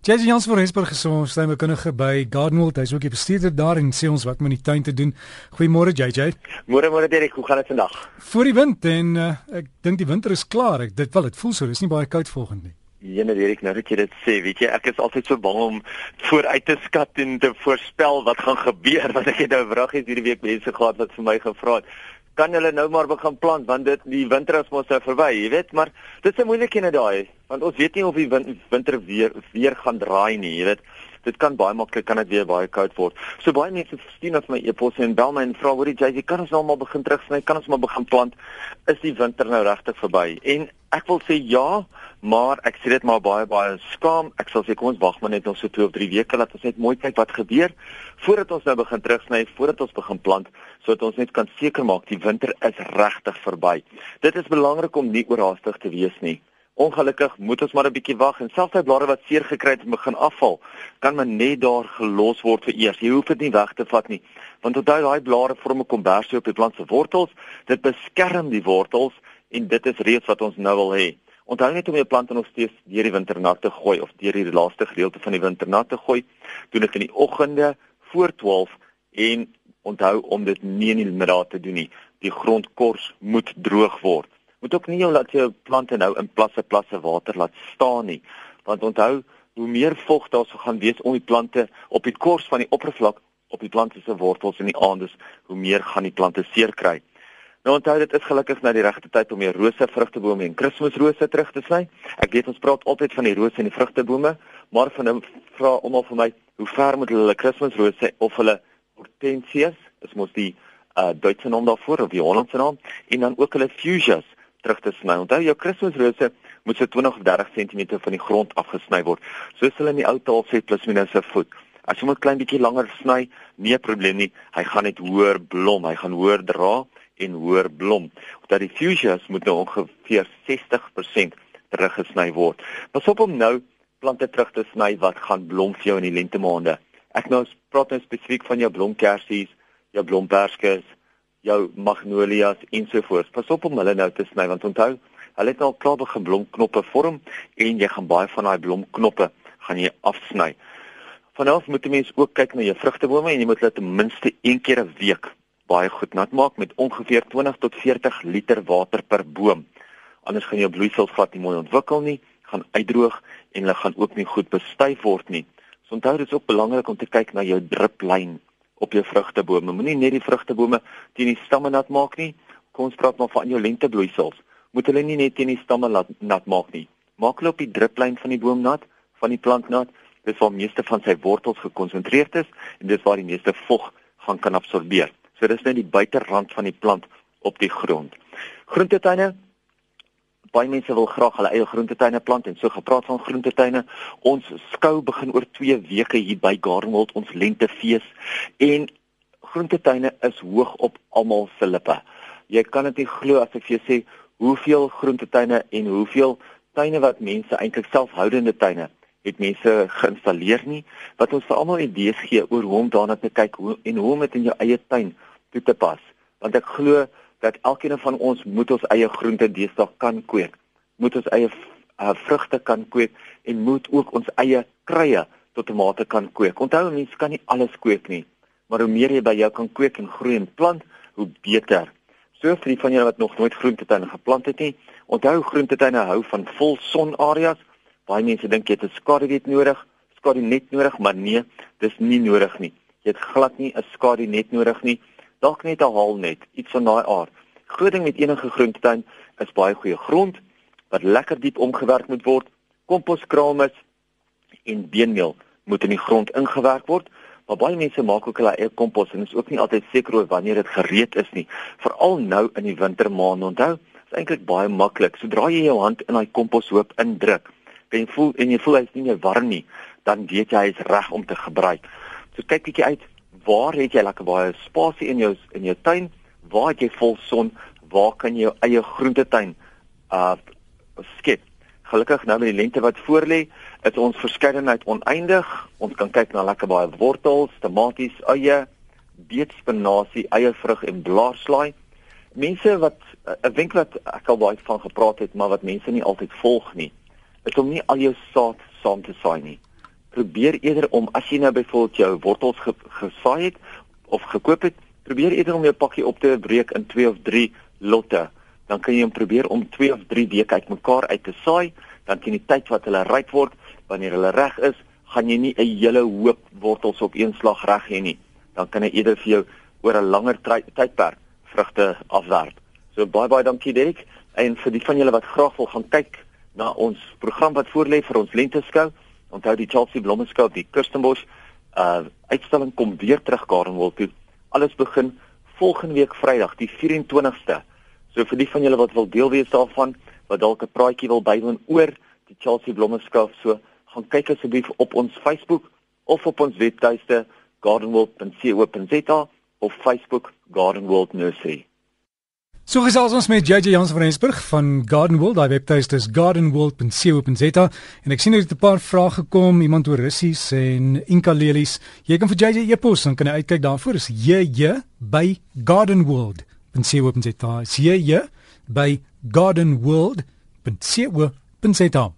Jesse Jans van Rensburg gesond, sy mekundige by Gardenwold. Hy's ook die bestuurder daar en sê ons wat met die tuin te doen. Goeiemôre JJ. Môre môre Derek, hoe gaan dit vandag? Voor die wind en uh, ek dink die winter is klaar. Ek dit wel, dit voel so, dis nie baie koud volgende nie. Jene Derek, nou dat jy dit sê, weet jy, ek is altyd so bang om vooruit te skat en te voorspel wat gaan gebeur want ek het nou vragies hierdie week mense gehad wat vir my gevra het kan hulle nou maar begin plant want dit die winter is mos nou verby, jy weet, maar dit is 'n moeilike ene daai want ons weet nie of die winter weer weer gaan draai nie, jy weet. Dit kan baie maklik kan dit weer baie koud word. So baie mense stuur na my e-pos en bel my en vra hoorie JJ, kan ons nou maar begin terugsny? Kan ons maar begin plant? Is die winter nou regtig verby? En ek wil sê ja, maar ek sê dit maar baie baie skaam. Ek sal sê kom ons wag maar net nog so 2 of 3 weke laat ons net mooi kyk wat gebeur voordat ons nou begin terugsny, voordat ons begin plant sodat ons net kan seker maak die winter is regtig verby. Dit is belangrik om nie oorhaastig te wees nie. Ongelukkig moet ons maar 'n bietjie wag en selfs die blare wat seer gekry het begin afval, kan maar net daar gelos word vir eers. Jy hoef dit nie weg te vat nie, want onthou daai blare vorm 'n kombersie op die plant se wortels. Dit beskerm die wortels en dit is reeds wat ons nou wil hê. Onthou net om jou plante nog steeds deur die winter nat te gooi of deur die laaste gedeelte van die winter nat te gooi. Doen dit in die oggende voor 12 en onthou om dit nie in die middag te doen nie. Die grondkors moet droog word. Moet ook nie jou laat jou plante nou in plasse plasse water laat staan nie. Want onthou, hoe meer vog daar sou gaan wees om die plante op die kors van die oppervlak op die plante se wortels in die aandes, hoe meer gaan die plante seer kry. Nou onthou dit is gelukkig nou die regte tyd om jou rose vrugtebome en kerstmisrose terug te sny. Ek weet ons praat altyd van die rose en die vrugtebome, maar van nou vra almal vir my, hoe ver moet hulle kerstmisrose of hulle hortensias, is mos die uh Duitse naam daarvoor of die Hollandse naam en dan ook hulle fuchsias terug te sny. Onthou jou kerstmisrose moet so 20 of 30 cm van die grond afgesny word, soos hulle in die ou taal sê plus minus 'n voet. As jy moet klein bietjie langer sny, nie 'n probleem nie. Hy gaan net hoër blom, hy gaan hoër dra en hoër blom. Dat die fuchsias moet nou ongeveer 60% teruggesny word. Pas op om nou plante terug te sny wat gaan blom vir jou in die lente maande. Ek nou praat nou spesifiek van jou blomkersies, jou blomperskes, jou magnolias ensovoorts. Pas op om hulle nou te sny want onthou, hulle het al klaar begin blomknoppe vorm en jy gaan baie van daai blomknoppe gaan jy afsny. Vanaf moet jy mens ook kyk na jou vrugtebome en jy moet hulle ten minste een keer 'n week baie goed nat maak met ongeveer 20 tot 40 liter water per boom. Anders gaan jou bloeisels glad nie mooi ontwikkel nie, gaan uitdroog en hulle gaan ook nie goed bestuif word nie. So onthou dit is ook belangrik om te kyk na jou driplyn op jou vrugtebome. Moenie net die vrugtebome teen die stamme nat maak nie. Kom ons praat maar van jou lentebloeisels. Moet hulle nie net teen die stamme laat nat maak nie. Maak hulle op die driplyn van die boom nat, van die plant nat. Dis waar meeste van sy wortels gekonsentreer is en dis waar die meeste vog gaan kan absorbeer. So dis net die buiterand van die plant op die grond. Groentetuine baie mense wil graag hulle eie groentetuine plant en so gepraat van groentetuine. Ons skou begin oor 2 weke hier by Gardenwold ons lentefees en groentetuine is hoog op almal se lippe. Jy kan dit nie glo as ek vir jou sê hoeveel groentetuine en hoeveel tuine wat mense eintlik selfhoudende tuine het mense geïnstalleer nie wat ons vir almal idees gee oor hoe om daarna te kyk hoe, en hoe om dit in jou eie tuin toe te pas. Want ek glo dat elkeen van ons moet ons eie groente deesdae kan kweek. Moet ons eie uh, vrugte kan kweek en moet ook ons eie kruie tot tomate kan kweek. Onthou mense kan nie alles kweek nie, maar hoe meer jy by jou kan kweek en groei en plant, hoe beter. So vir die van julle wat nog nooit groentetuin geplant het nie, onthou groentetuine hou van vol sonareas. Baie mense dink jy het 'n skaduwet nodig, skaduwet nodig, maar nee, dis nie nodig nie. Jy het glad nie 'n skaduwet nodig nie dalk net 'n haal net, iets van daai aard. Groot ding met enige groentetuin is baie goeie grond wat lekker diep omgewerk moet word. Komposkraal en beenmeel moet in die grond ingewerk word. Maar baie mense maak ook hulle eie kompos en is ook nie altyd seker oor wanneer dit gereed is nie. Veral nou in die wintermaande. Onthou, is eintlik baie maklik. Sodra jy jou hand in daai komposhoop indruk, en voel en jy voel hy's nie meer warm nie, dan weet jy hy is reg om te gebruik. So kyk bietjie uit waar het jy lekker baie spasie in jou in jou tuin? Waar het jy vol son? Waar kan jy jou eie groentetuin uh skep? Gelukkig nou met die lente wat voorlê, is ons verskeidenheid oneindig. Ons kan kyk na lekker baie wortels, tomaties, eie, beetspinasie, eiervrug en blaarslaai. Mense wat 'n wenk wat ek al baie van gepraat het, maar wat mense nie altyd volg nie, is om nie al jou saad saam te saai nie. Probeer eerder om as jy nou byvoorbeeld jou wortels ge, gesaai het of gekoop het, probeer eerder om jou pakkie op te breek in 2 of 3 lotte. Dan kan jy hom probeer om 2 of 3 weke uitmekaar uit te saai, dan teen die tyd wat hulle ryp word, wanneer hulle reg is, gaan jy nie 'n hele hoop wortels op een slag reg hê nie. Dan kan hy eerder vir jou oor 'n langer tydperk vrugte afwerp. So baie baie dankie Derek en vir die van julle wat graag wil gaan kyk na ons program wat voorlê vir ons lenteskou. Onthou die Chelsea Blommeskou, die Kirstenbosch uh uitstalling kom weer terug Gardenwald toe. Alles begin volgende week Vrydag, die 24ste. So vir die van julle wat wil deel wees daarvan, wat dalk 'n praatjie wil bywoon oor die Chelsea Blommeskou, so gaan kyk asseblief op ons Facebook of op ons webtuiste gardenworld.co.za of Facebook Garden World Nursery. So gesels ons met JJ Jans van Rensburg van Garden World. Hy webtuiste is gardenworld.co.za en ek sien hier 'n paar vrae gekom, iemand oor russies en inkalelies. Jy kan vir JJ e-pos dan kan jy uitkyk daarvoor. Is JJ by gardenworld.co.za. JJ by gardenworld.co.za.